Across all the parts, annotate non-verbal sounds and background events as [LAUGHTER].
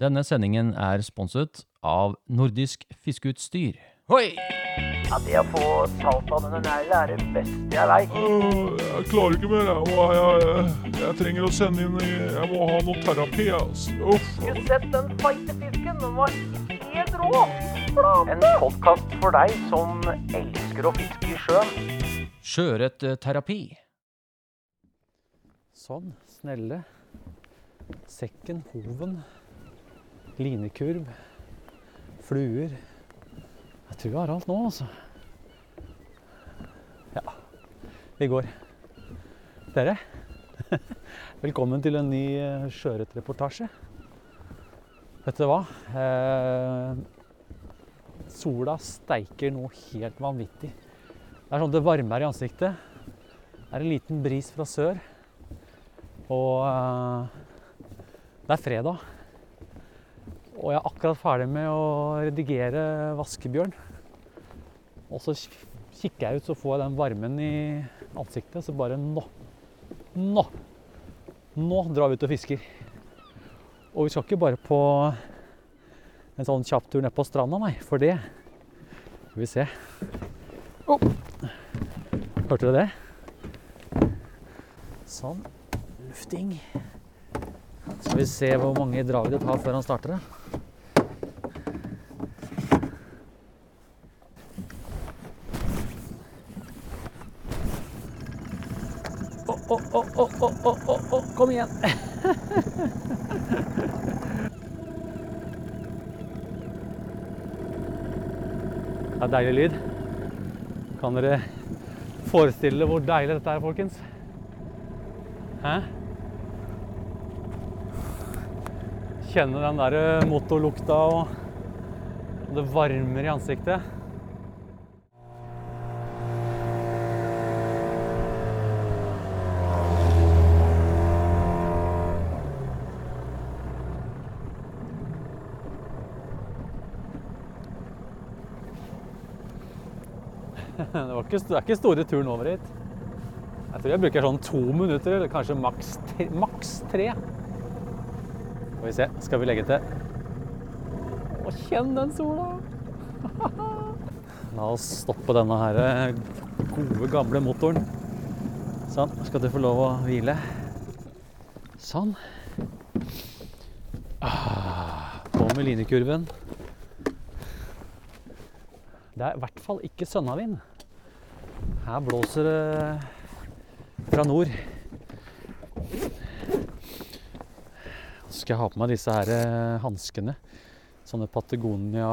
Denne sendingen er sponset av Nordisk Fiskeutstyr. Hoi! Ja, det å få salt av denne neglen er det beste jeg veit. Uh, Jeg klarer ikke mer. Jeg, må, jeg, jeg, jeg trenger å sende inn Jeg må ha noe terapi. Altså. Uff. Skulle sett den feite fisken. Den var helt rå. En podkast for deg som elsker å fiske i sjøen. Sjøørretterapi. Sånn. Snelle. Sekken, hoven. Linekurv. Fluer. Jeg tror vi har alt nå, altså. Ja, vi går. Dere, [LAUGHS] velkommen til en ny eh, sjøørretreportasje. Vet dere hva? Eh, sola steiker noe helt vanvittig. Det er sånn det varmer i ansiktet. Det er en liten bris fra sør. Og eh, det er fredag. Og jeg er akkurat ferdig med å redigere Vaskebjørn. Og så kikker jeg ut, så får jeg den varmen i ansiktet. Så bare nå, nå, nå drar vi ut og fisker. Og vi skal ikke bare på en sånn kjapp tur ned på stranda, nei. For det Skal vi se. Oh. Hørte dere det? Sånn. Lufting. Skal vi se hvor mange drag det tar før han starter det. Å, å, å, å, å, å, å, å, kom igjen! [LAUGHS] Det er deilig lyd. Kan dere forestille hvor deilig dette er, folkens? Hæ? Kjenne den der motorlukta og og det varmer i ansiktet. Det, ikke, det er ikke store turen over hit. Jeg tror jeg bruker sånn to minutter, eller kanskje maks. Maks tre. Skal vi se, skal vi legge til. Å, kjenn den sola! [LAUGHS] La oss stoppe denne her gode, gamle motoren. Sånn, skal du få lov å hvile. Sånn. Ah, på med linekurven. Det er i hvert fall ikke sønnavind. Her blåser det fra nord. Så skal jeg ha på meg disse her eh, hanskene. Sånne Patagonia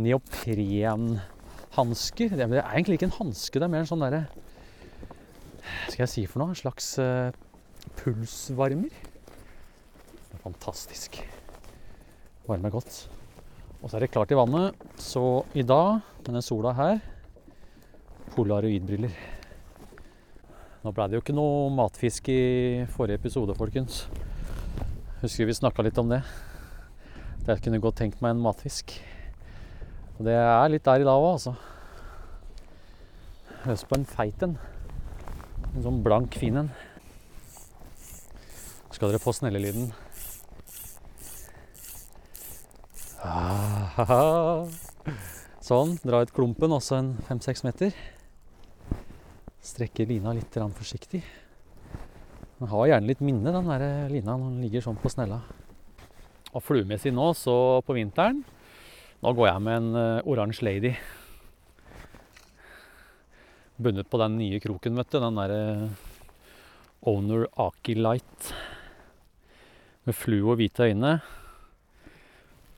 neoprenhansker. Det er egentlig ikke en hanske, det er mer en sånn derre skal jeg si for noe? En slags eh, pulsvarmer. Er fantastisk. Varmer godt. Og så er det klart i vannet. Så i dag, med den sola her, polaroidbriller. Nå ble det jo ikke noe matfisk i forrige episode, folkens. Husker vi snakka litt om det. Jeg kunne godt tenkt meg en matfisk. Og det er litt der i dag òg, altså. Høres på en feit en. En sånn blank, fin en. Skal dere få snellelyden? Ah, sånn. Dra ut klumpen, også en fem-seks meter. Strekke lina litt forsiktig. Den har gjerne litt minne, den der lina, når den ligger sånn på snella. Og fluemessig nå, så på vinteren Nå går jeg med en eh, oransje lady. Bundet på den nye kroken, vet du. Den derre Owner Aki Light. Med flue og hvite øyne.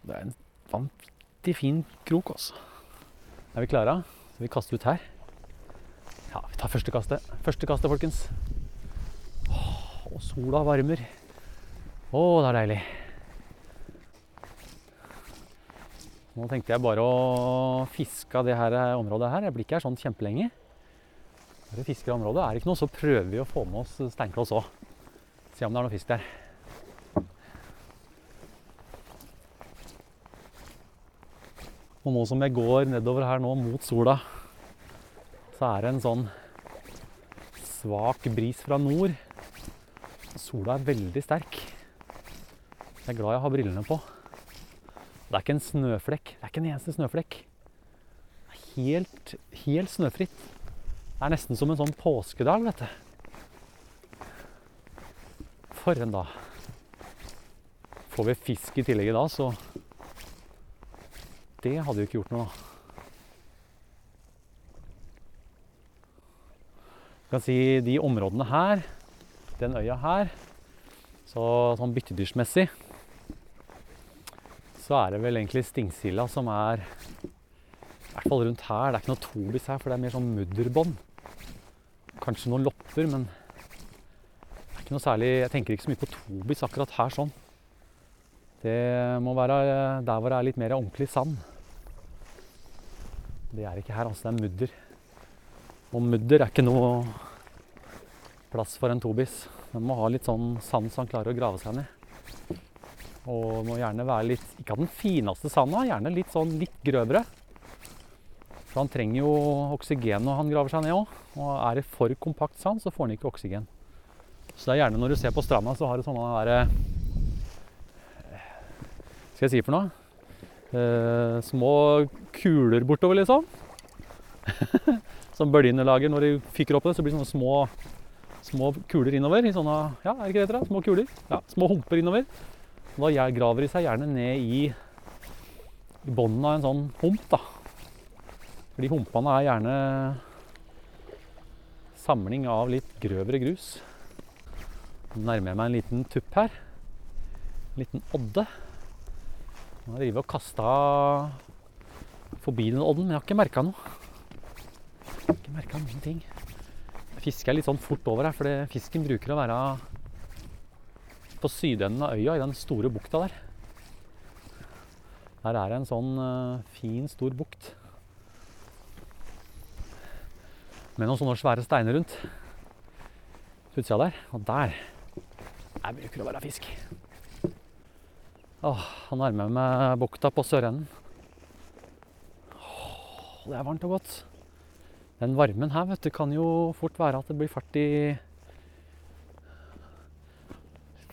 Det er en vanvittig fin krok, altså. Er vi klare? Skal vi kaste ut her? Ja, vi tar første kastet. Første kastet, folkens. Åh, og sola varmer. Å, det er deilig. Nå tenkte jeg bare å fiske av det her området her. Jeg blir ikke her sånn kjempelenge. Vi fisker området, er det ikke noe, så prøver vi å få med oss steinkloss òg. Se om det er noe fisk der. Og nå som jeg går nedover her nå mot sola, så er det en sånn svak bris fra nord. Sola er veldig sterk. Jeg er glad jeg har brillene på. Det er ikke en snøflekk. Det er ikke en eneste snøflekk. Det er helt, helt snøfritt. Det er nesten som en sånn påskedag, vet du. For en dag. Får vi fisk i tillegg i dag, så Det hadde jo ikke gjort noe. Kan si de områdene her, den øya her, så sånn byttedyrsmessig så er det vel egentlig Stingsilla som er I hvert fall rundt her. Det er ikke noe tobis her, for det er mer sånn mudderbånd. Kanskje noen lopper, men det er ikke noe særlig Jeg tenker ikke så mye på tobis akkurat her sånn. Det må være der hvor det er litt mer ordentlig sand. Det er ikke her, altså. Det er mudder. Og mudder er ikke noe plass for en tobis. Den må ha litt sånn sand som han klarer å grave seg ned. Og må gjerne være litt Ikke av den fineste sanda, gjerne litt sånn litt grøvere. For han trenger jo oksygen når han graver seg ned òg. Og er det for kompakt sand, så får han ikke oksygen. Så det er gjerne når du ser på stranda, så har du sånne derre Skal jeg si for noe? Eh, små kuler bortover, liksom. [LAUGHS] Som bølgene lager når de fyker opp det, så blir det sånne små, små kuler innover. I sånne, ja, er det ikke det heter? Små kuler. Ja, små humper innover. Og da graver de seg gjerne ned i, i bunnen av en sånn hump, da. For de humpene er gjerne samling av litt grøvere grus. Nå nærmer jeg meg en liten tupp her. En liten odde. Nå har jeg og kasta forbi den odden, men jeg har ikke merka noe. Jeg ikke merka noen ting. Jeg fisker litt sånn fort over her, for fisken bruker å være på sydenden av øya, i den store bukta der. Der er det en sånn uh, fin, stor bukt. Med noen sånne svære steiner rundt. På utsida der. Og der Der bruker det å være fisk. Åh, han nærmer meg bukta på sørenden. Åh, det er varmt og godt. Den varmen her vet du, kan jo fort være at det blir fart i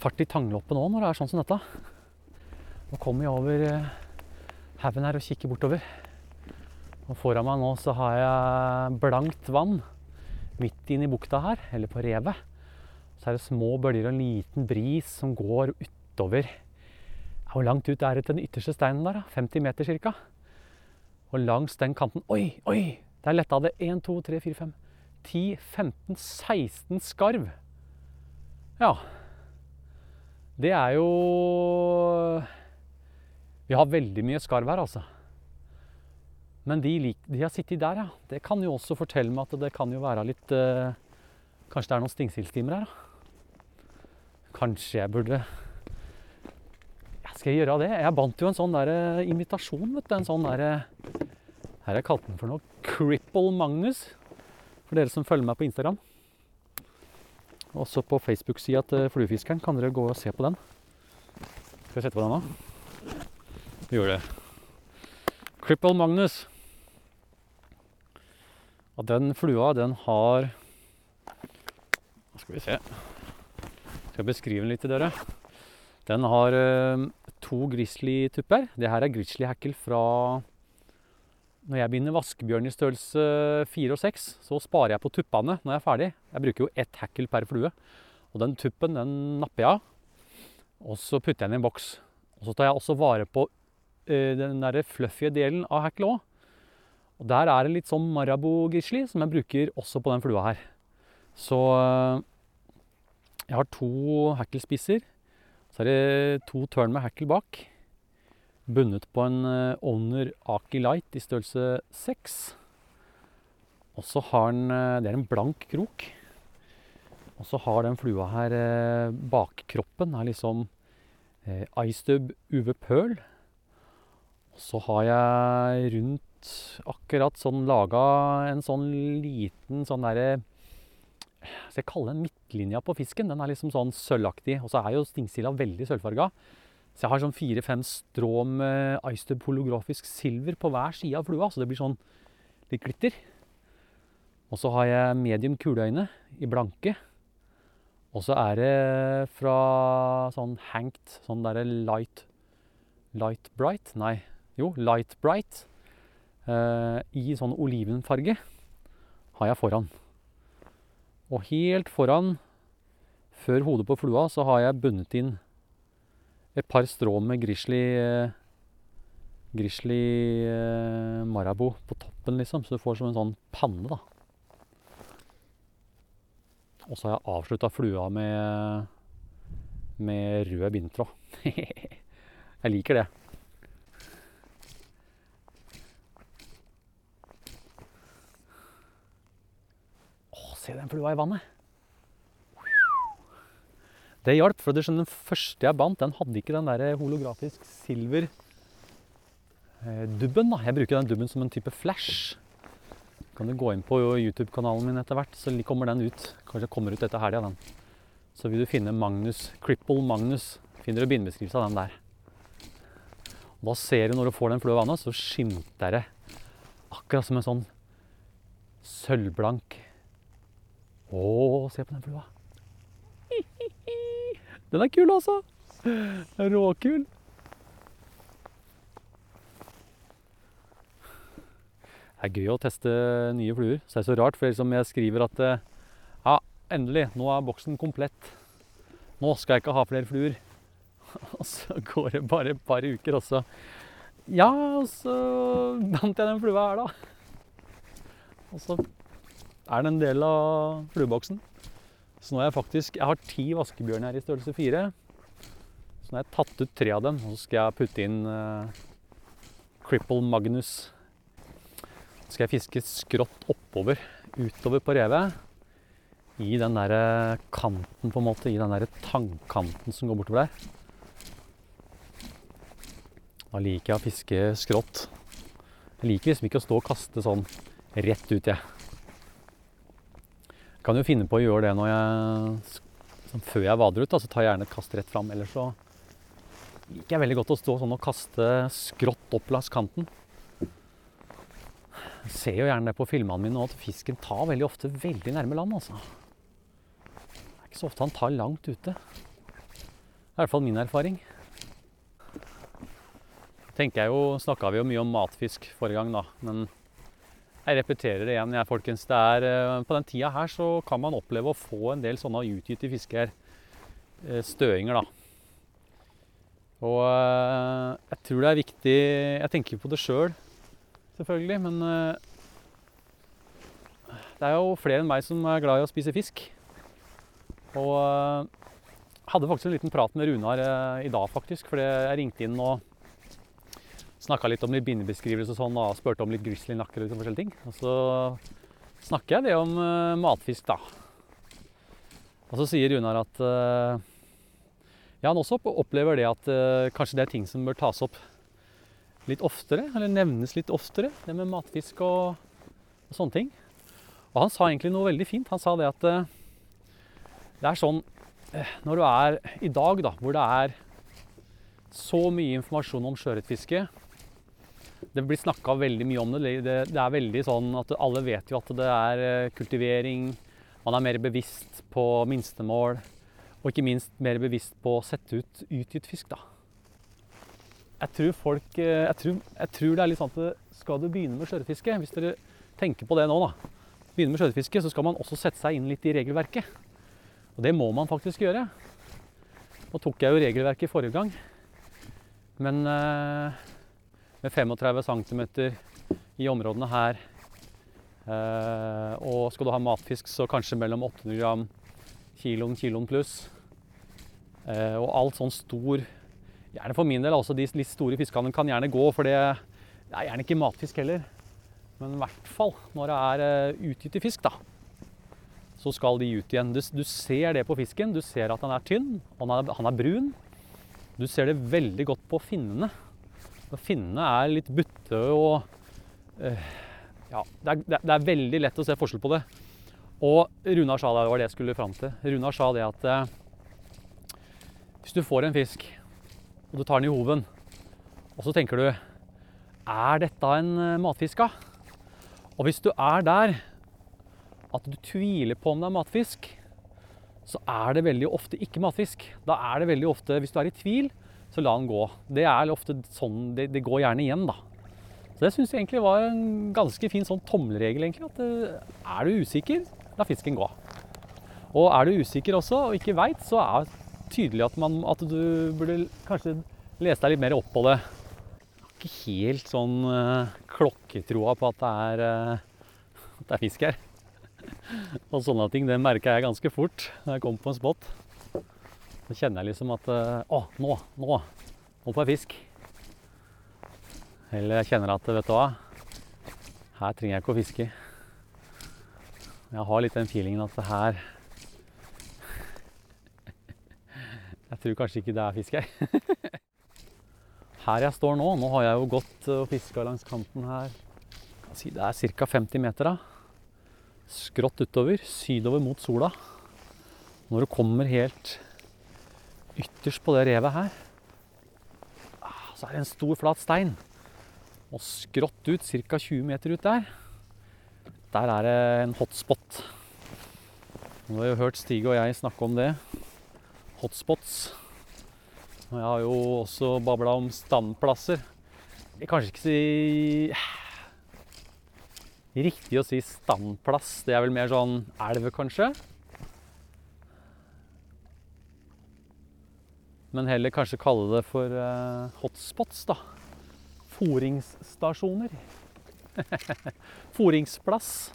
fart i tangloppen òg når det er sånn som dette. Nå kommer jeg over eh, haugen her og kikker bortover. Og foran meg nå så har jeg blankt vann midt inne i bukta her, eller på revet. Så er det små bølger og en liten bris som går utover. Hvor langt ut er det til den ytterste steinen der? 50 meter ca. Og langs den kanten Oi, oi! Der letta det 1, 2, 3, 4, 5, 10, 15, 16 skarv. Ja. Det er jo Vi har veldig mye skarv her, altså. Men de, de, har sittet der, ja. Det kan jo også fortelle meg at det kan jo være litt uh, Kanskje det er noen stingsildstimer her, da. Kanskje jeg burde ja, Skal jeg gjøre det? Jeg bandt jo en sånn der uh, invitasjon, vet du. En sånn derre uh, Her har jeg kalt den for noe Cripple Magnus. For dere som følger meg på Instagram. Også på Facebook-sida til Fluefiskeren kan dere gå og se på den. Skal vi sette på den nå? Vi gjør det. Cripple Magnus. Og den flua, den har Hva skal vi se Skal beskrive den litt til dere. Den har uh, to grizzly-tupper. Det her er grizzly hackle fra når jeg binder vaskebjørn i størrelse 4 og 6, så sparer jeg på tuppene når jeg er ferdig. Jeg bruker jo ett hackel per flue. Og den tuppen den napper jeg av. Og så putter jeg den i en boks. Og så tar jeg også vare på uh, den der fluffy delen av hackelet òg. Og der er det litt sånn marabou-grizzly som jeg bruker også på den flua her. Så uh, jeg har to hackelspisser. Så er det to tørn med hackel bak bundet på en eh, Owner Aki Light i størrelse 6. Og så har den eh, Det er en blank krok. Og så har den flua her eh, bakkroppen er liksom eh, iStub UV Pearl. Og så har jeg rundt akkurat sånn laga en sånn liten sånn derre Skal jeg kalle den midtlinja på fisken? Den er liksom sånn sølvaktig. Og så er jo stingsila veldig sølvfarga. Så jeg har sånn fire-fem strå med Eistub holografisk silver på hver side av flua, så det blir sånn litt glitter. Og så har jeg medium kuleøyne i blanke. Og så er det fra sånn Hankt, sånn derre light Light bright? Nei, jo, light bright. eh, I sånn olivenfarge har jeg foran. Og helt foran, før hodet på flua, så har jeg bundet inn et par strå med grizzly eh, Grizzly eh, Marabou på toppen, liksom, så du får som en sånn panne, da. Og så har jeg avslutta flua med, med rød bindtråd. [LAUGHS] jeg liker det. Å, se den flua i vannet! Det hjalp, for du skjønner, den første jeg bandt, den hadde ikke den der holografisk silver eh, da. Jeg bruker den dubben som en type flash. Kan du gå inn på YouTube-kanalen min etter hvert, så kommer den ut. Kanskje kommer ut etter helga, den. Så vil du finne Magnus, Cripple Magnus. Finner du bindebeskrivelse av den der. Og da ser du når du får den flua i vannet, så skimter det akkurat som en sånn sølvblank Å, se på den flua. Den er kul, altså. Råkul. Det er gøy å teste nye fluer. Så det er så rart, for liksom jeg skriver at eh, ja, endelig, nå er boksen komplett. Nå skal jeg ikke ha flere fluer. [LAUGHS] Og så går det bare et par uker, og så Ja, og så bandt jeg den flua her, da. Og så er det en del av flueboksen. Så nå har jeg faktisk Jeg har ti vaskebjørn her i størrelse fire. Så nå har jeg tatt ut tre av dem, og så skal jeg putte inn eh, Cripple Magnus skal jeg fiske skrått oppover, utover på revet. I den der kanten, på en måte. I den der tangkanten som går bortover der. Da liker jeg å fiske skrått. Jeg liker liksom ikke å stå og kaste sånn rett ut, jeg. Jeg kan jo finne på å gjøre det når jeg sånn før jeg vader ut, da, så tar jeg gjerne et kast rett fram. Ellers så liker jeg veldig godt å stå sånn og kaste skrått opp langs kanten. Jeg ser jo gjerne det på filmene mine at fisken tar veldig ofte veldig nærme land. altså. Det er ikke så ofte han tar langt ute. Det er i hvert fall min erfaring. Tenker jeg jo, Snakka vi jo mye om matfisk forrige gang, da. Men jeg repeterer det igjen. Jeg, folkens, det er, eh, på den tida her så kan man oppleve å få en del sånne utgitte fisker. eh, Støinger, da. Og eh, jeg tror det er viktig Jeg tenker på det sjøl, selvfølgelig, men det er jo flere enn meg som er glad i å spise fisk. Og jeg hadde faktisk en liten prat med Runar i dag, faktisk. Fordi jeg ringte inn og snakka litt om litt bindebeskrivelse og sånn, og spurte om litt grizzlynakker og litt forskjellige ting. Og så snakker jeg det om uh, matfisk, da. Og så sier Runar at uh, ja, han også opplever det at uh, kanskje det er ting som bør tas opp litt oftere, eller nevnes litt oftere, det med matfisk og, og sånne ting. Og han sa egentlig noe veldig fint. Han sa det at det er sånn Når du er i dag, da, hvor det er så mye informasjon om sjøørretfiske Det blir snakka veldig mye om det. det. Det er veldig sånn at alle vet jo at det er eh, kultivering. Man er mer bevisst på minstemål. Og ikke minst mer bevisst på å sette ut utgitt fisk, da. Jeg tror folk eh, jeg tror, jeg tror det er litt sånn at skal du begynne med skjørefiske, hvis dere tenker på det nå, da. Begynne med skjørefiske, så skal man også sette seg inn litt i regelverket. Og det må man faktisk gjøre. Nå tok jeg jo regelverket i forrige gang. Men eh, med 35 cm i områdene her eh, Og skal du ha matfisk, så kanskje mellom 800 gram kiloen, kiloen pluss. Eh, og alt sånn stor Gjerne for min del, altså de litt store fiskene kan gjerne gå, for det, er gjerne ikke matfisk heller. Men i hvert fall når det er utgitt i fisk, da. Så skal de ut igjen. Du, du ser det på fisken. Du ser at han er tynn, han er, han er brun. Du ser det veldig godt på finnene. Og finnene er litt butte og uh, Ja, det er, det, er- veldig lett å se forskjell på det. Og Runar sa det var det jeg skulle fram til. Runar sa det at uh, hvis du får en fisk, og du tar den i hoven, og så tenker du Er dette en eh, matfisk, da? Og hvis du er der at du tviler på om det er matfisk, så er det veldig ofte ikke matfisk. Da er det veldig ofte, hvis du er i tvil, så la den gå. Det er ofte sånn, det, det går gjerne igjen, da. Så det syns jeg egentlig var en ganske fin sånn tommelregel, egentlig. At eh, er du usikker, la fisken gå. Og er du usikker også og ikke veit, så er det tydelig at, man, at du burde kanskje lese deg litt mer opp på det. Ikke helt sånn uh, klokketroa på at det er, uh, at det er fisk her. [LAUGHS] Og sånne ting, det merka jeg ganske fort når jeg kom på en spot. Så kjenner jeg liksom at uh, Å, nå, nå, nå får jeg fisk. Eller jeg kjenner at vet du hva, her trenger jeg ikke å fiske. Jeg har litt den feelingen at det her [LAUGHS] Jeg tror kanskje ikke det er fisk her. [LAUGHS] Her jeg står nå, nå har jeg jo gått og fiska langs kanten her Det er ca. 50 meter. da. Skrått utover, sydover mot sola. Når du kommer helt ytterst på det revet her, ah, så er det en stor, flat stein. Og skrått ut, ca. 20 meter ut der, der er det en hotspot. Nå har jo hørt Stig og jeg snakke om det. Hotspots. Og jeg har jo også babla om standplasser. Jeg kan kanskje ikke si Riktig å si standplass. Det er vel mer sånn elv, kanskje. Men heller kanskje kalle det for uh, hotspots, da. Foringsstasjoner. [LAUGHS] Foringsplass.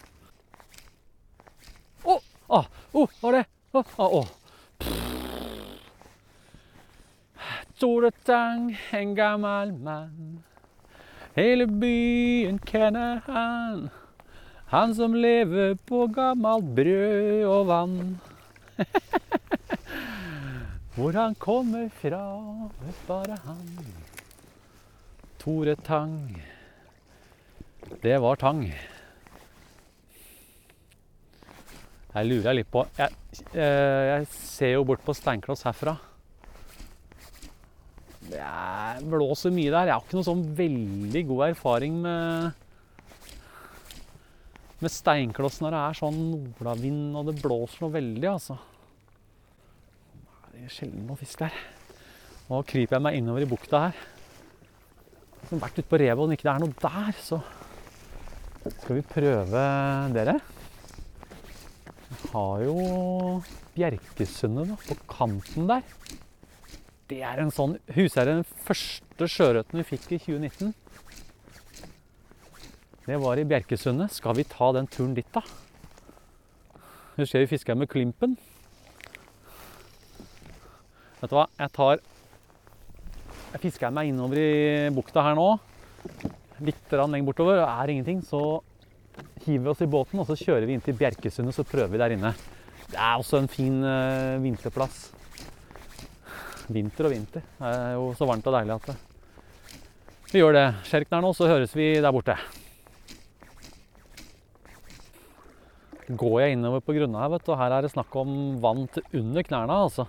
Å! Oh, ah, oh, var det? Oh, ah, oh. Storetang, en gammel mann. Hele byen kjenner han. Han som lever på gammelt brød og vann. [LAUGHS] Hvor han kommer fra, vet bare han. Tore Tang. Det var tang. Jeg lurer litt på Jeg, eh, jeg ser jo bort på Steinkloss herfra. Det blåser mye der. Jeg har ikke noe sånn veldig god erfaring med med steinkloss når det er sånn nordavind og det blåser noe veldig, altså. Det er sjelden noe fisk der. Nå kryper jeg meg innover i bukta her. Jeg har vært ute på revet, og om ikke det er noe der, så skal vi prøve dere. Jeg har jo Bjerkesundet på kanten der. Det er en sånn Huset er den første sjørøtten vi fikk i 2019. Det var i Bjerkesundet. Skal vi ta den turen dit, da? Husker vi fiska med Klimpen. Vet du hva, jeg tar Jeg fisker meg innover i bukta her nå. Litt lenger bortover. Og er ingenting, så hiver vi oss i båten og så kjører vi inn til Bjerkesundet så prøver vi der inne. Det er også en fin uh, vinterplass. Vinter og vinter. Det er jo så varmt og deilig at det. vi gjør det. Skjerk der nå, så høres vi der borte. går jeg innover på grunna her, vet du, og her er det snakk om vann til under knærne. altså.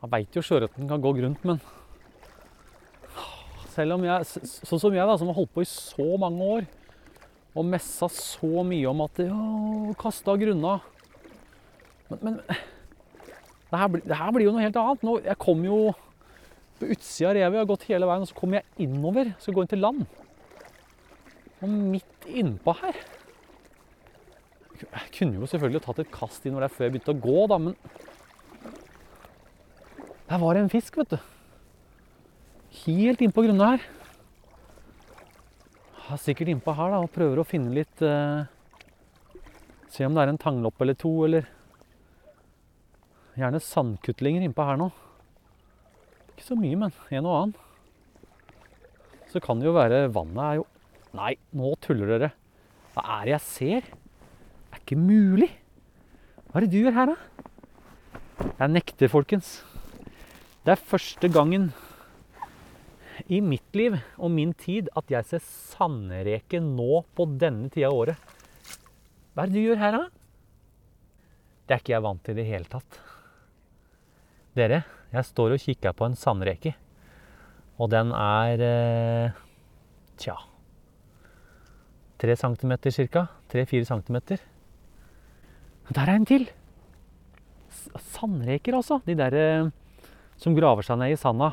Jeg veit jo sjøørreten kan gå grunt, men selv om jeg, sånn som jeg, da, som har holdt på i så mange år og messa så mye om at ja, kasta grunna Men, men det, her, det, her, blir jo noe helt annet. Nå, jeg kom jo på utsida av revet, jeg har gått hele veien, og så kommer jeg innover. Skal gå inn til land. Og midt innpå her jeg kunne jo selvfølgelig tatt et kast innover der før jeg begynte å gå, da, men Der var det en fisk, vet du. Helt innpå grunna her. Jeg er sikkert innpå her da, og prøver å finne litt eh, Se om det er en tanglopp eller to, eller Gjerne sandkutlinger innpå her nå. Ikke så mye, men en og annen. Så kan det jo være Vannet er jo Nei, nå tuller dere. Hva er det jeg ser? Det er ikke mulig! Hva er det du gjør her, da? Jeg nekter, folkens. Det er første gangen i mitt liv og min tid at jeg ser sandreke nå på denne tida av året. Hva er det du gjør her, da? Det er ikke jeg vant til i det hele tatt. Dere, jeg står og kikker på en sandreke. Og den er eh, tja Tre centimeter ca. Tre-fire centimeter. Der er en til! sandreker, altså. De derre som graver seg ned i sanda.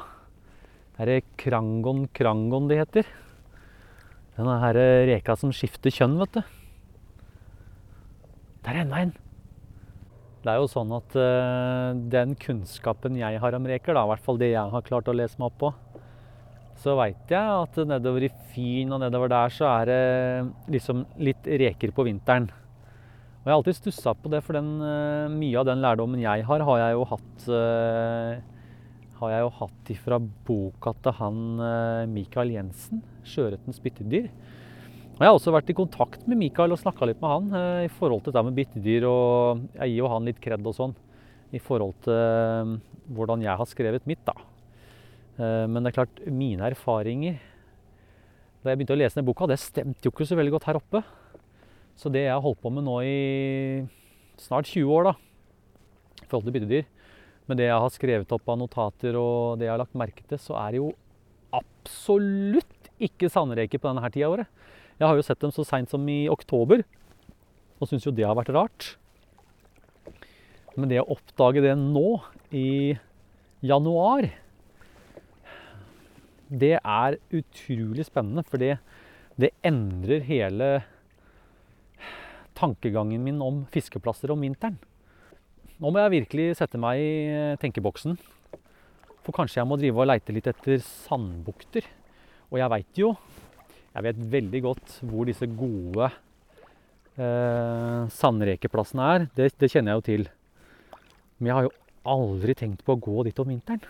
Herre krangon krangon de heter. Denne her reka som skifter kjønn, vet du. Det er enda en. Det er jo sånn at uh, den kunnskapen jeg har om reker, da, i hvert fall det jeg har klart å lese meg opp på, så veit jeg at nedover i Fyn og nedover der så er det liksom litt reker på vinteren. Og jeg har alltid stussa på det, for den, uh, mye av den lærdommen jeg har, har jeg jo hatt eh, har jeg jo hatt ifra boka til han Michael Mikael Jensen, 'Sjøørretens byttedyr'. Og jeg har også vært i kontakt med Mikael og snakka litt med han eh, i forhold til det med byttedyr. Og jeg gir jo han litt kred og sånn i forhold til eh, hvordan jeg har skrevet mitt, da. Eh, men det er klart, mine erfaringer da jeg begynte å lese den boka, det stemte jo ikke så veldig godt her oppe. Så det jeg har holdt på med nå i snart 20 år, da, i forhold til byttedyr, med det jeg har skrevet opp av notater og det jeg har lagt merke til, så er det jo absolutt ikke sandreker på denne tida av året. Jeg har jo sett dem så seint som i oktober, og syns jo det har vært rart. Men det å oppdage det nå, i januar, det er utrolig spennende. For det, det endrer hele tankegangen min om fiskeplasser om vinteren. Nå må jeg virkelig sette meg i tenkeboksen. For kanskje jeg må drive og leite litt etter sandbukter. Og jeg veit jo Jeg vet veldig godt hvor disse gode eh, sandrekeplassene er. Det, det kjenner jeg jo til. Men jeg har jo aldri tenkt på å gå dit om vinteren.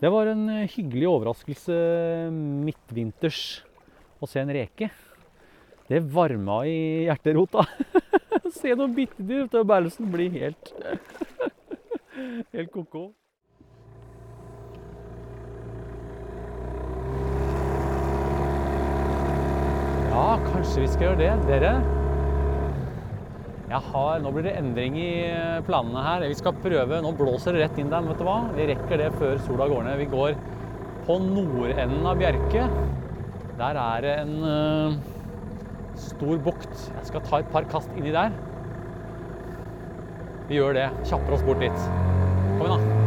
Det var en eh, hyggelig overraskelse midtvinters å se en reke. Det varma i hjerterota. [LAUGHS] se noen byttedyr ute av bærelsen blir helt [LAUGHS] Helt ko-ko. Ja, kanskje vi skal gjøre det. Dere, har, nå blir det endring i planene her. Vi skal prøve Nå blåser det rett inn der, vet du hva? Vi rekker det før sola går ned. Vi går på nordenden av Bjerke. Der er det en uh, stor bukt. Jeg skal ta et par kast inni der. Vi gjør det. Kjapper oss bort litt. Kom igjen, da.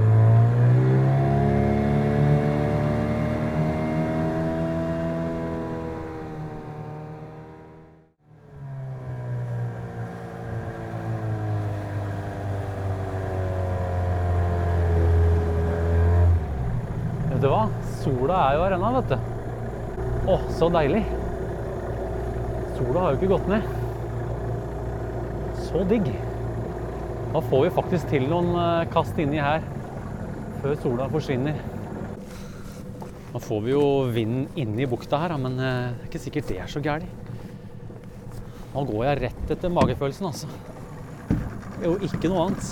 Vet du hva? Sola er jo her ennå, vet du. Å, så deilig. Sola har jo ikke gått ned. Så digg. Da får vi faktisk til noen eh, kast inni her før sola forsvinner. Nå får vi jo vind inni bukta her, men eh, det er ikke sikkert det er så gærent. Nå går jeg rett etter magefølelsen, altså. Det er jo ikke noe annet.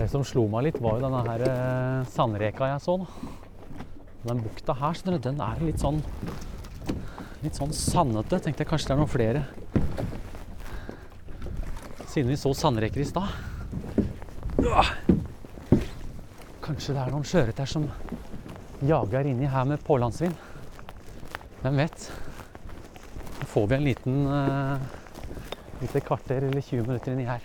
Det som slo meg litt, var jo denne her eh, sandreka jeg så. da. Den bukta her, den er litt sånn litt sånn sandete. Tenkte jeg kanskje det er noen flere. Siden vi så sandreker i stad. Kanskje det er noen sjøørret der som jager inni her med pålandsvind. Hvem vet? Da får vi en liten uh, lite kvarter eller 20 minutter inni her.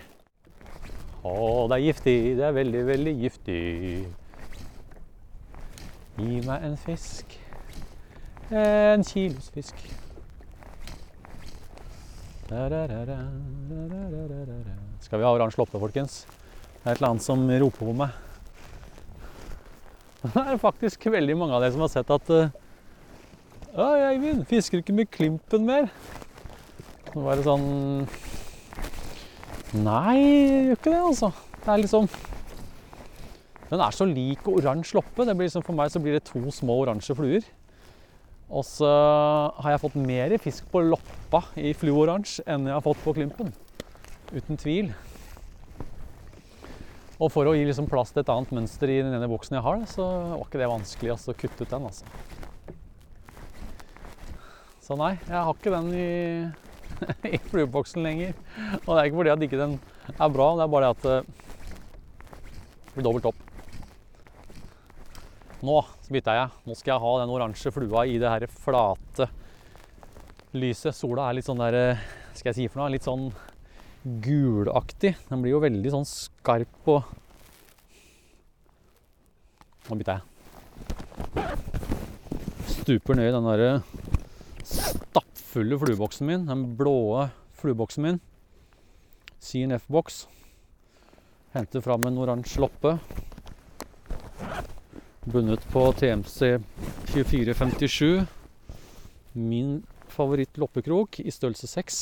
Å, det er giftig. Det er veldig, veldig giftig. Gi meg en fisk. En kilos fisk. Skal vi ha oransje loppe, folkens? Det er et eller annet som roper på meg. [LAUGHS] Det er faktisk veldig mange av dere som har sett at uh, Oi, Eivind, fisker du ikke med klimpen mer? Så var det sånn Nei, jeg gjør ikke det, altså. Det er liksom Den er så lik oransje loppe. Liksom, for meg så blir det to små oransje fluer. Og så har jeg fått mer fisk på loppa i fluoransje enn jeg har fått på klympen, Uten tvil. Og for å gi liksom plass til et annet mønster i den ene boksen jeg har, så var ikke det vanskelig altså, å kutte ut den. altså. Så nei, jeg har ikke den i, [LAUGHS] i flueboksen lenger. Og det er ikke fordi at ikke den er bra, det er bare det at det blir dobbelt opp. Nå bytta jeg. Nå skal jeg ha den oransje flua i det her flate lyset. Sola er litt sånn der Skal jeg si for noe? Litt sånn gulaktig. Den blir jo veldig sånn skarp og Nå bytter jeg. Stuper ned i den derre stappfulle flueboksen min. Den blå flueboksen min. CNF-boks. Henter fram en oransje loppe. Bundet på TMC 2457. Min favoritt-loppekrok i størrelse 6.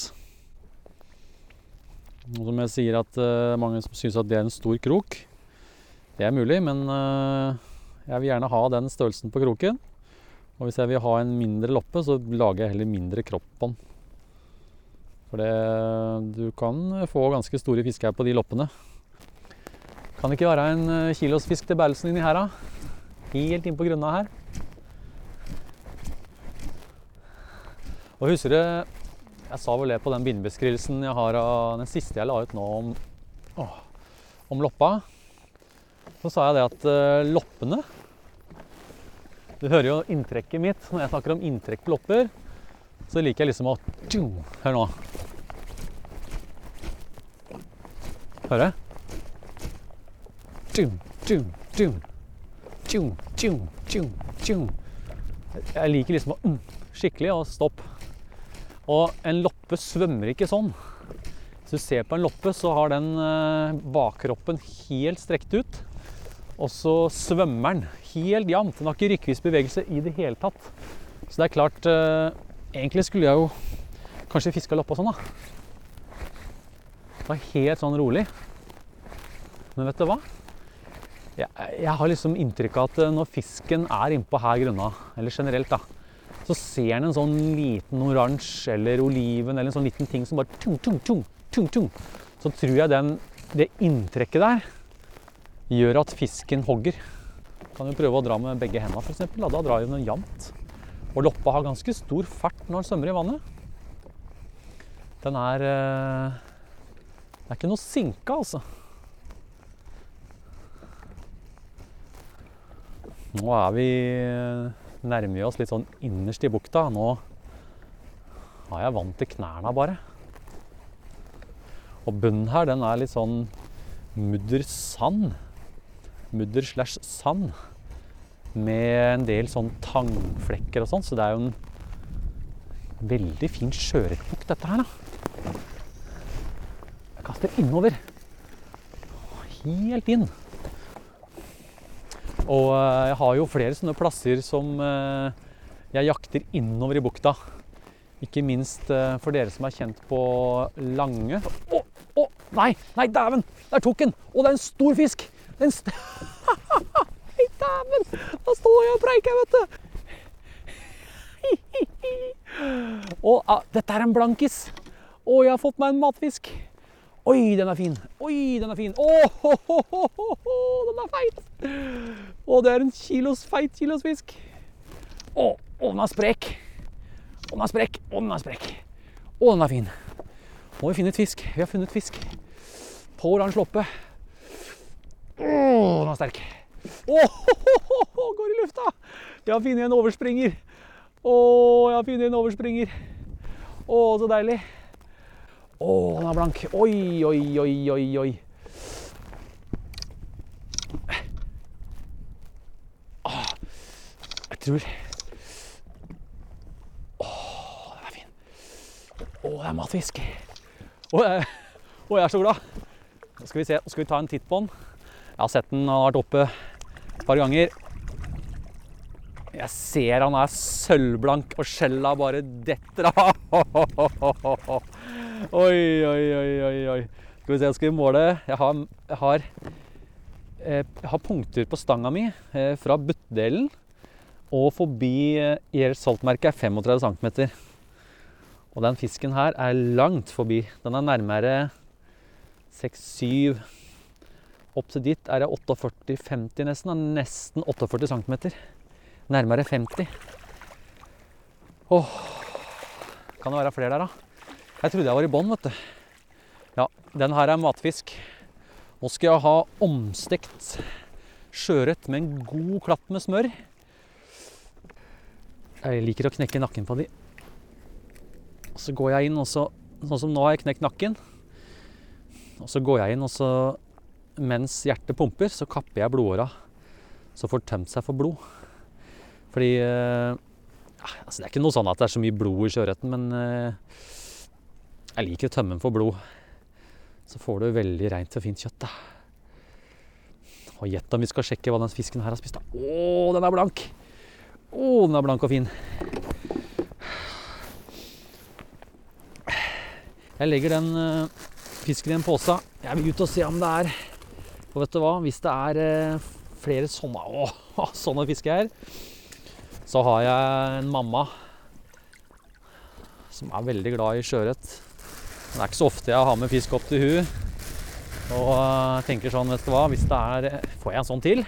Og som jeg sier at uh, mange som syns at det er en stor krok. Det er mulig, men uh, jeg vil gjerne ha den størrelsen på kroken. Og hvis jeg vil ha en mindre loppe, så lager jeg heller mindre kropp på den. For det, du kan få ganske store fisker på de loppene. Kan det ikke være en kilos fisk til bærelsen inni her, da? Helt inn på grunna her. Og husker du Jeg sa vel det på den bindebeskrivelsen jeg har av den siste jeg la ut nå om, å, om loppa. Så sa jeg det at uh, loppene Du hører jo inntrekket mitt når jeg snakker om inntrekk på lopper. Så liker jeg liksom å tjum, Hør nå. Hører du? Tjum, tjum, tjung. Tjung, tjung, tjung, tjung. Jeg liker liksom å mm, skikkelig og stopp. Og en loppe svømmer ikke sånn. Hvis du ser på en loppe, så har den eh, bakkroppen helt strekt ut. Og så svømmer den helt jevnt. Den har ikke rykkvis bevegelse i det hele tatt. Så det er klart eh, Egentlig skulle jeg jo kanskje fiska loppa sånn, da. Det var helt sånn rolig. Men vet du hva? Jeg, jeg har liksom inntrykk av at eh, når fisken er innpå her grunna, eller generelt, da, så ser den en sånn liten oransje eller oliven eller en sånn liten ting som bare tung, tung, tung, tung, tung. Så tror jeg den, det inntrekket der gjør at fisken hogger. Kan jo prøve å dra med begge hendene, f.eks. Da drar den jevnt. Og loppa har ganske stor fart når den svømmer i vannet. Den er eh, Det er ikke noe sinke, altså. Nå er vi nærmer vi oss litt sånn innerst i bukta. Nå har jeg vann til knærne bare. Og bunnen her, den er litt sånn mudder-sand. Mudder slash sand. Med en del sånn tangflekker og sånn, så det er jo en veldig fin sjøørretbukt, dette her, da. Jeg kaster innover. Helt inn. Og eh, jeg har jo flere sånne plasser som eh, jeg jakter innover i bukta. Ikke minst eh, for dere som er kjent på Lange. Å, å, nei! Nei, dæven! Der tok den! Å, det er en stor fisk! Er st [LAUGHS] Nei, dæven! Da står jeg og preiker, vet du. [LAUGHS] Å, ah, dette er en blankis. Å, jeg har fått meg en matfisk. Oi, den er fin. Oi, den er fin. Å, ho, den er feit. Å, det er en kilos feit kilosfisk. Å, å, den er sprek. Å, den er sprek. Å, den er sprek. Å, den er fin. Må vi finne et fisk. Vi har funnet fisk. På oransje loppe. Å, den er sterk. Å, går i lufta. Jeg har funnet en overspringer. Å, jeg har funnet en overspringer. Å, så deilig. Å, han er blank. Oi, oi, oi, oi, oi. Ah, jeg tror Å, den er fin. Å, det er matfisk. Å, jeg, jeg er så glad. Nå skal vi se, skal vi ta en titt på den. Jeg har sett den, han har vært oppe et par ganger. Jeg ser han er sølvblank, og skjella bare detter av. [LAUGHS] Oi, oi, oi, oi, oi. Skal vi se, skal vi måle. Jeg har, jeg har, eh, jeg har punkter på stanga mi eh, fra buttdelen og forbi eh, IR saltmerket er 35 cm. Og den fisken her er langt forbi. Den er nærmere 6-7 Opp til dit er det 48-50 nesten. Nesten 48 cm. Nærmere 50. Åh. Kan det være flere der, da? Jeg trodde jeg var i bånn, vet du. Ja, den her er matfisk. Nå skal jeg ha omstekt sjøørret med en god klatt med smør. Jeg liker å knekke nakken på de. Så går jeg inn, og så Sånn som nå har jeg knekt nakken. Og så går jeg inn, og så mens hjertet pumper, så kapper jeg blodåra. Så får tømt seg for blod. Fordi eh, altså Det er ikke noe sånn at det er så mye blod i sjøørreten, men eh, jeg liker å tømme den for blod. Så får du veldig reint og fint kjøtt. da. Og gjett om vi skal sjekke hva den fisken her har spist. da. Å, den er blank! Å, den er blank og fin. Jeg legger den eh, fisken i en pose. Jeg vil ut og se om det er Og vet du hva? Hvis det er eh, flere sånne, å, [LAUGHS] sånne fisker her, så har jeg en mamma som er veldig glad i sjøørret. Det er ikke så ofte jeg har med fisk opp til hun. Og jeg tenker sånn, vet du hva, hvis det er Får jeg en sånn til?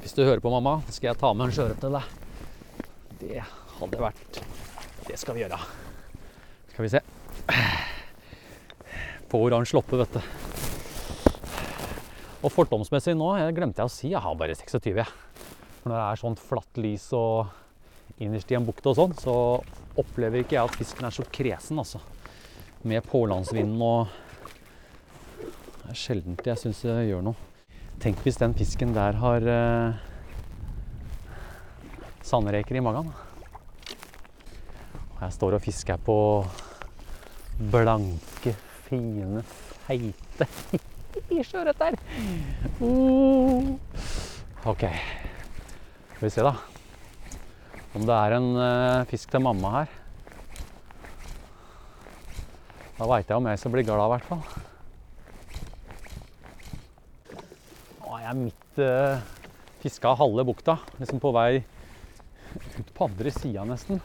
Hvis du hører på, mamma, skal jeg ta med en sjøørret til deg. Det hadde vært Det skal vi gjøre. Skal vi se. På oransje loppe, vet du. Og fordomsmessig nå, jeg glemte jeg å si, jeg har bare 26. jeg. For når det er sånt flatt lys og innerst i en bukt og sånn, så opplever ikke jeg at fisken er så kresen, altså. Med pålandsvinden og Det er sjelden jeg syns det gjør noe. Tenk hvis den fisken der har eh, sandreker i magen. Og jeg står og fisker på blanke, fine, feite [LAUGHS] sjøørret der. Uh. OK. Skal vi se, da. Om det er en eh, fisk til mamma her. Da veit jeg om jeg skal bli glad, i hvert fall. Nå er jeg midt uh, fiska halve bukta. Liksom på vei ut på andre sida, nesten.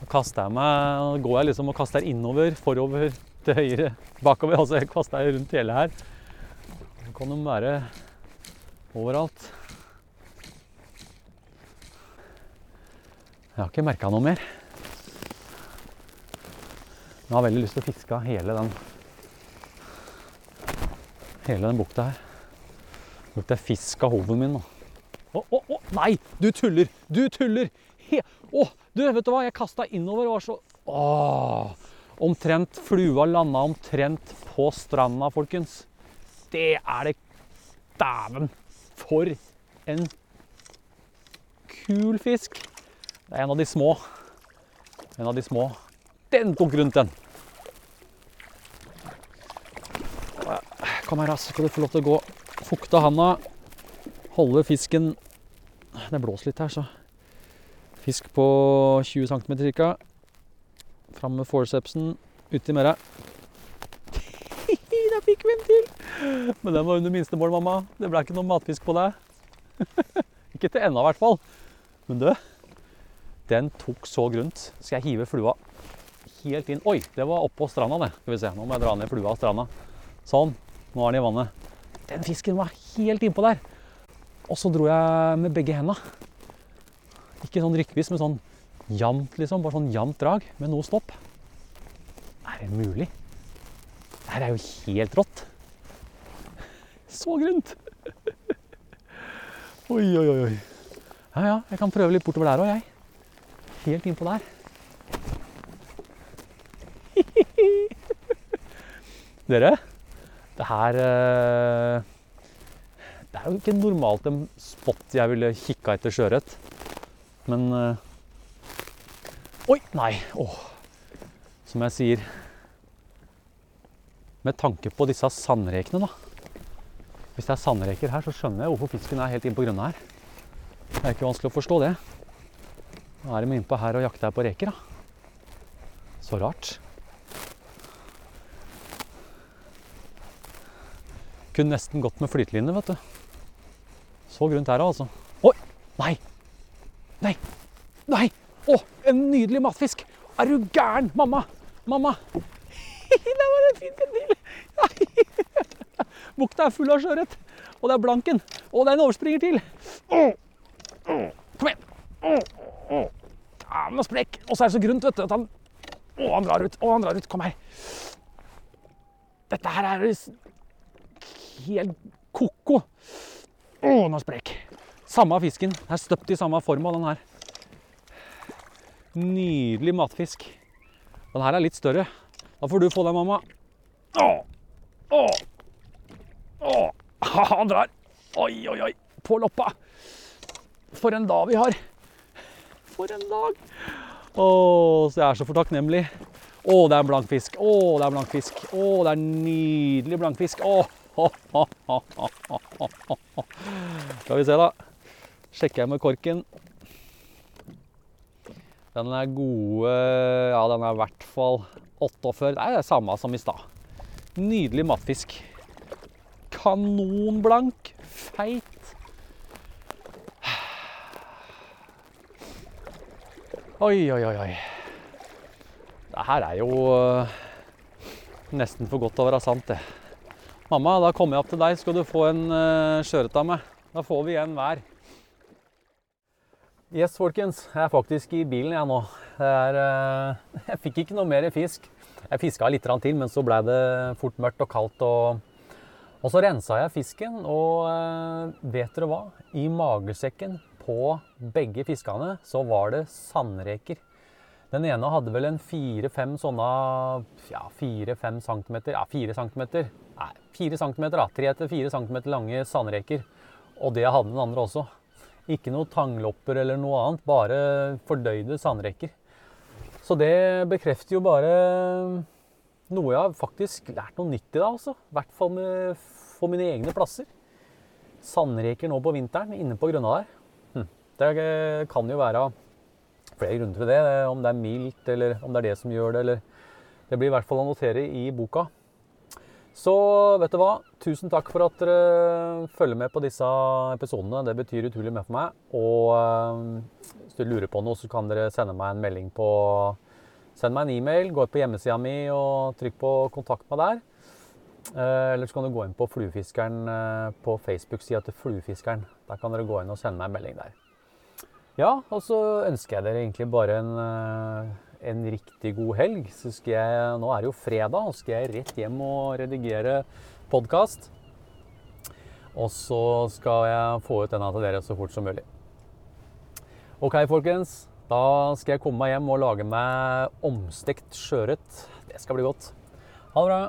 Da kaster jeg meg, går jeg liksom og kaster innover, forover, til høyre, bakover. Altså jeg kaster rundt hele her. Så kan de være overalt. Jeg har ikke merka noe mer. Jeg har veldig lyst til å fiske av hele den hele den bukta her. Lukter fisk av hoven min nå. Å, å, å! Nei! Du tuller! Du tuller! He å, du, vet du hva? Jeg kasta innover og var så Åh! Omtrent Flua landa omtrent på stranda, folkens. Det er det Dæven! For en kul fisk. Det er en av de små. En av de små. Den tok rundt, den. Kom her, så Skal du få lov til å gå fukte handa. Holde fisken Det blåser litt her, så. Fisk på 20 cm ca. Fram med forcepsen. Uti med deg. Der fikk vi en til! Men den var under minstemål, mamma. Det ble ikke noe matfisk på deg. [LAUGHS] ikke til ennå, i hvert fall. Men du, den tok så grunt. Skal jeg hive flua helt inn Oi, det var oppå stranda, det. Skal vi se. Nå må jeg dra ned flua av stranda. Sånn. Nå er den i vannet. Den fisken var helt innpå der. Og så dro jeg med begge henda. Ikke sånn rykkvis, men sånn jevnt, liksom. Bare sånn jevnt drag med noe stopp. Er det mulig? Det her er jo helt rått. Så grunt. [LAUGHS] Oi, oi, oi. Ja, ja, jeg kan prøve litt bortover der òg, jeg. Helt innpå der. [LAUGHS] Dere, det her eh, Det er jo ikke normalt en spot jeg ville kikka etter sjøørret. Men eh, Oi! Nei. Åh. Som jeg sier Med tanke på disse sandrekene, da. Hvis det er sandreker her, så skjønner jeg hvorfor fisken er helt inn på grunna her. Det er ikke vanskelig å forstå det. Nå er de innpå her og jakter på reker, da. Så rart. Kunne nesten gått med flyteline, vet du. Så grunt er det, altså. Oi! Nei! Nei! Nei! Å, en nydelig matfisk! Er du gæren? Mamma! Mamma! [LAUGHS] Der var det fint en til! Nei. [LAUGHS] Bukta er full av sjøørret. Og det er blanken. Og det er en overspringer til. Kom igjen! Ja, men sprek! Og så er det så grunt, vet du, at han Å, han drar ut. Å, han drar ut. Kom her. Dette her er helt ko-ko. Å, den er sprek. Samme fisken. Den er støpt i samme form av den her. Nydelig matfisk. Den her er litt større. Da får du få deg, mamma. Å! Å! Å! [LAUGHS] Han drar. Oi, oi, oi. På loppa. For en dag vi har. For en dag. Å, så jeg er så for takknemlig. Å, det er en blank fisk. Å, det er blank fisk. Å, det er nydelig blank fisk. Å. Skal vi se, da. Sjekker jeg med korken. Den er gode Ja, den er i hvert fall 48. Det er det samme som i stad. Nydelig matfisk. Kanonblank. Feit. Oi, oi, oi. Det her er jo øh, nesten for godt til å være sant, det. Mamma, da kommer jeg opp til deg. Skal du få en uh, sjøørret av meg? Da får vi en hver. Yes, folkens. Jeg er faktisk i bilen jeg nå. Er, øh, [LAUGHS] jeg fikk ikke noe mer fisk. Jeg fiska litt til, men så ble det fort mørkt og kaldt. Og, og så rensa jeg fisken, og vet dere hva? I magesekken på begge fiskene så var det sandreker. Den ene hadde vel en fire-fem sånne ja, fire-fem centimeter Ja, fire centimeter. Nei, fire centimeter, da. Tre til fire centimeter lange sandreker. Og det hadde den andre også. Ikke noe tanglopper eller noe annet, bare fordøyde sandreker. Så det bekrefter jo bare noe jeg har faktisk lært noe nytt i dag, altså. I hvert fall på mine egne plasser. Sandreker nå på vinteren inne på grønna der. Det kan jo være flere grunner til det. Om det er mildt, eller om det er det som gjør det. eller Det blir i hvert fall å notere i boka. Så vet du hva, tusen takk for at dere følger med på disse episodene. Det betyr utrolig mye for meg. Og eh, hvis du lurer på noe, så kan dere sende meg en melding på Send meg en e-mail. Gå på hjemmesida mi og trykk på 'kontakt meg' der. Eh, eller så kan du gå inn på Fluefiskeren eh, på Facebook-sida til Fluefiskeren. Der kan dere gå inn og sende meg en melding der. Ja, og så ønsker jeg dere egentlig bare en, en riktig god helg. Så skal jeg, nå er det jo fredag, og skal jeg rett hjem og redigere podkast. Og så skal jeg få ut denne til dere så fort som mulig. OK, folkens. Da skal jeg komme meg hjem og lage meg omstekt sjøørret. Det skal bli godt. Ha det bra.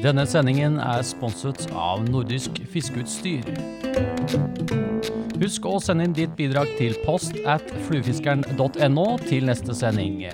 Denne sendingen er sponset av Nordisk fiskeutstyr. Husk å sende inn ditt bidrag til post at fluefiskeren.no til neste sending.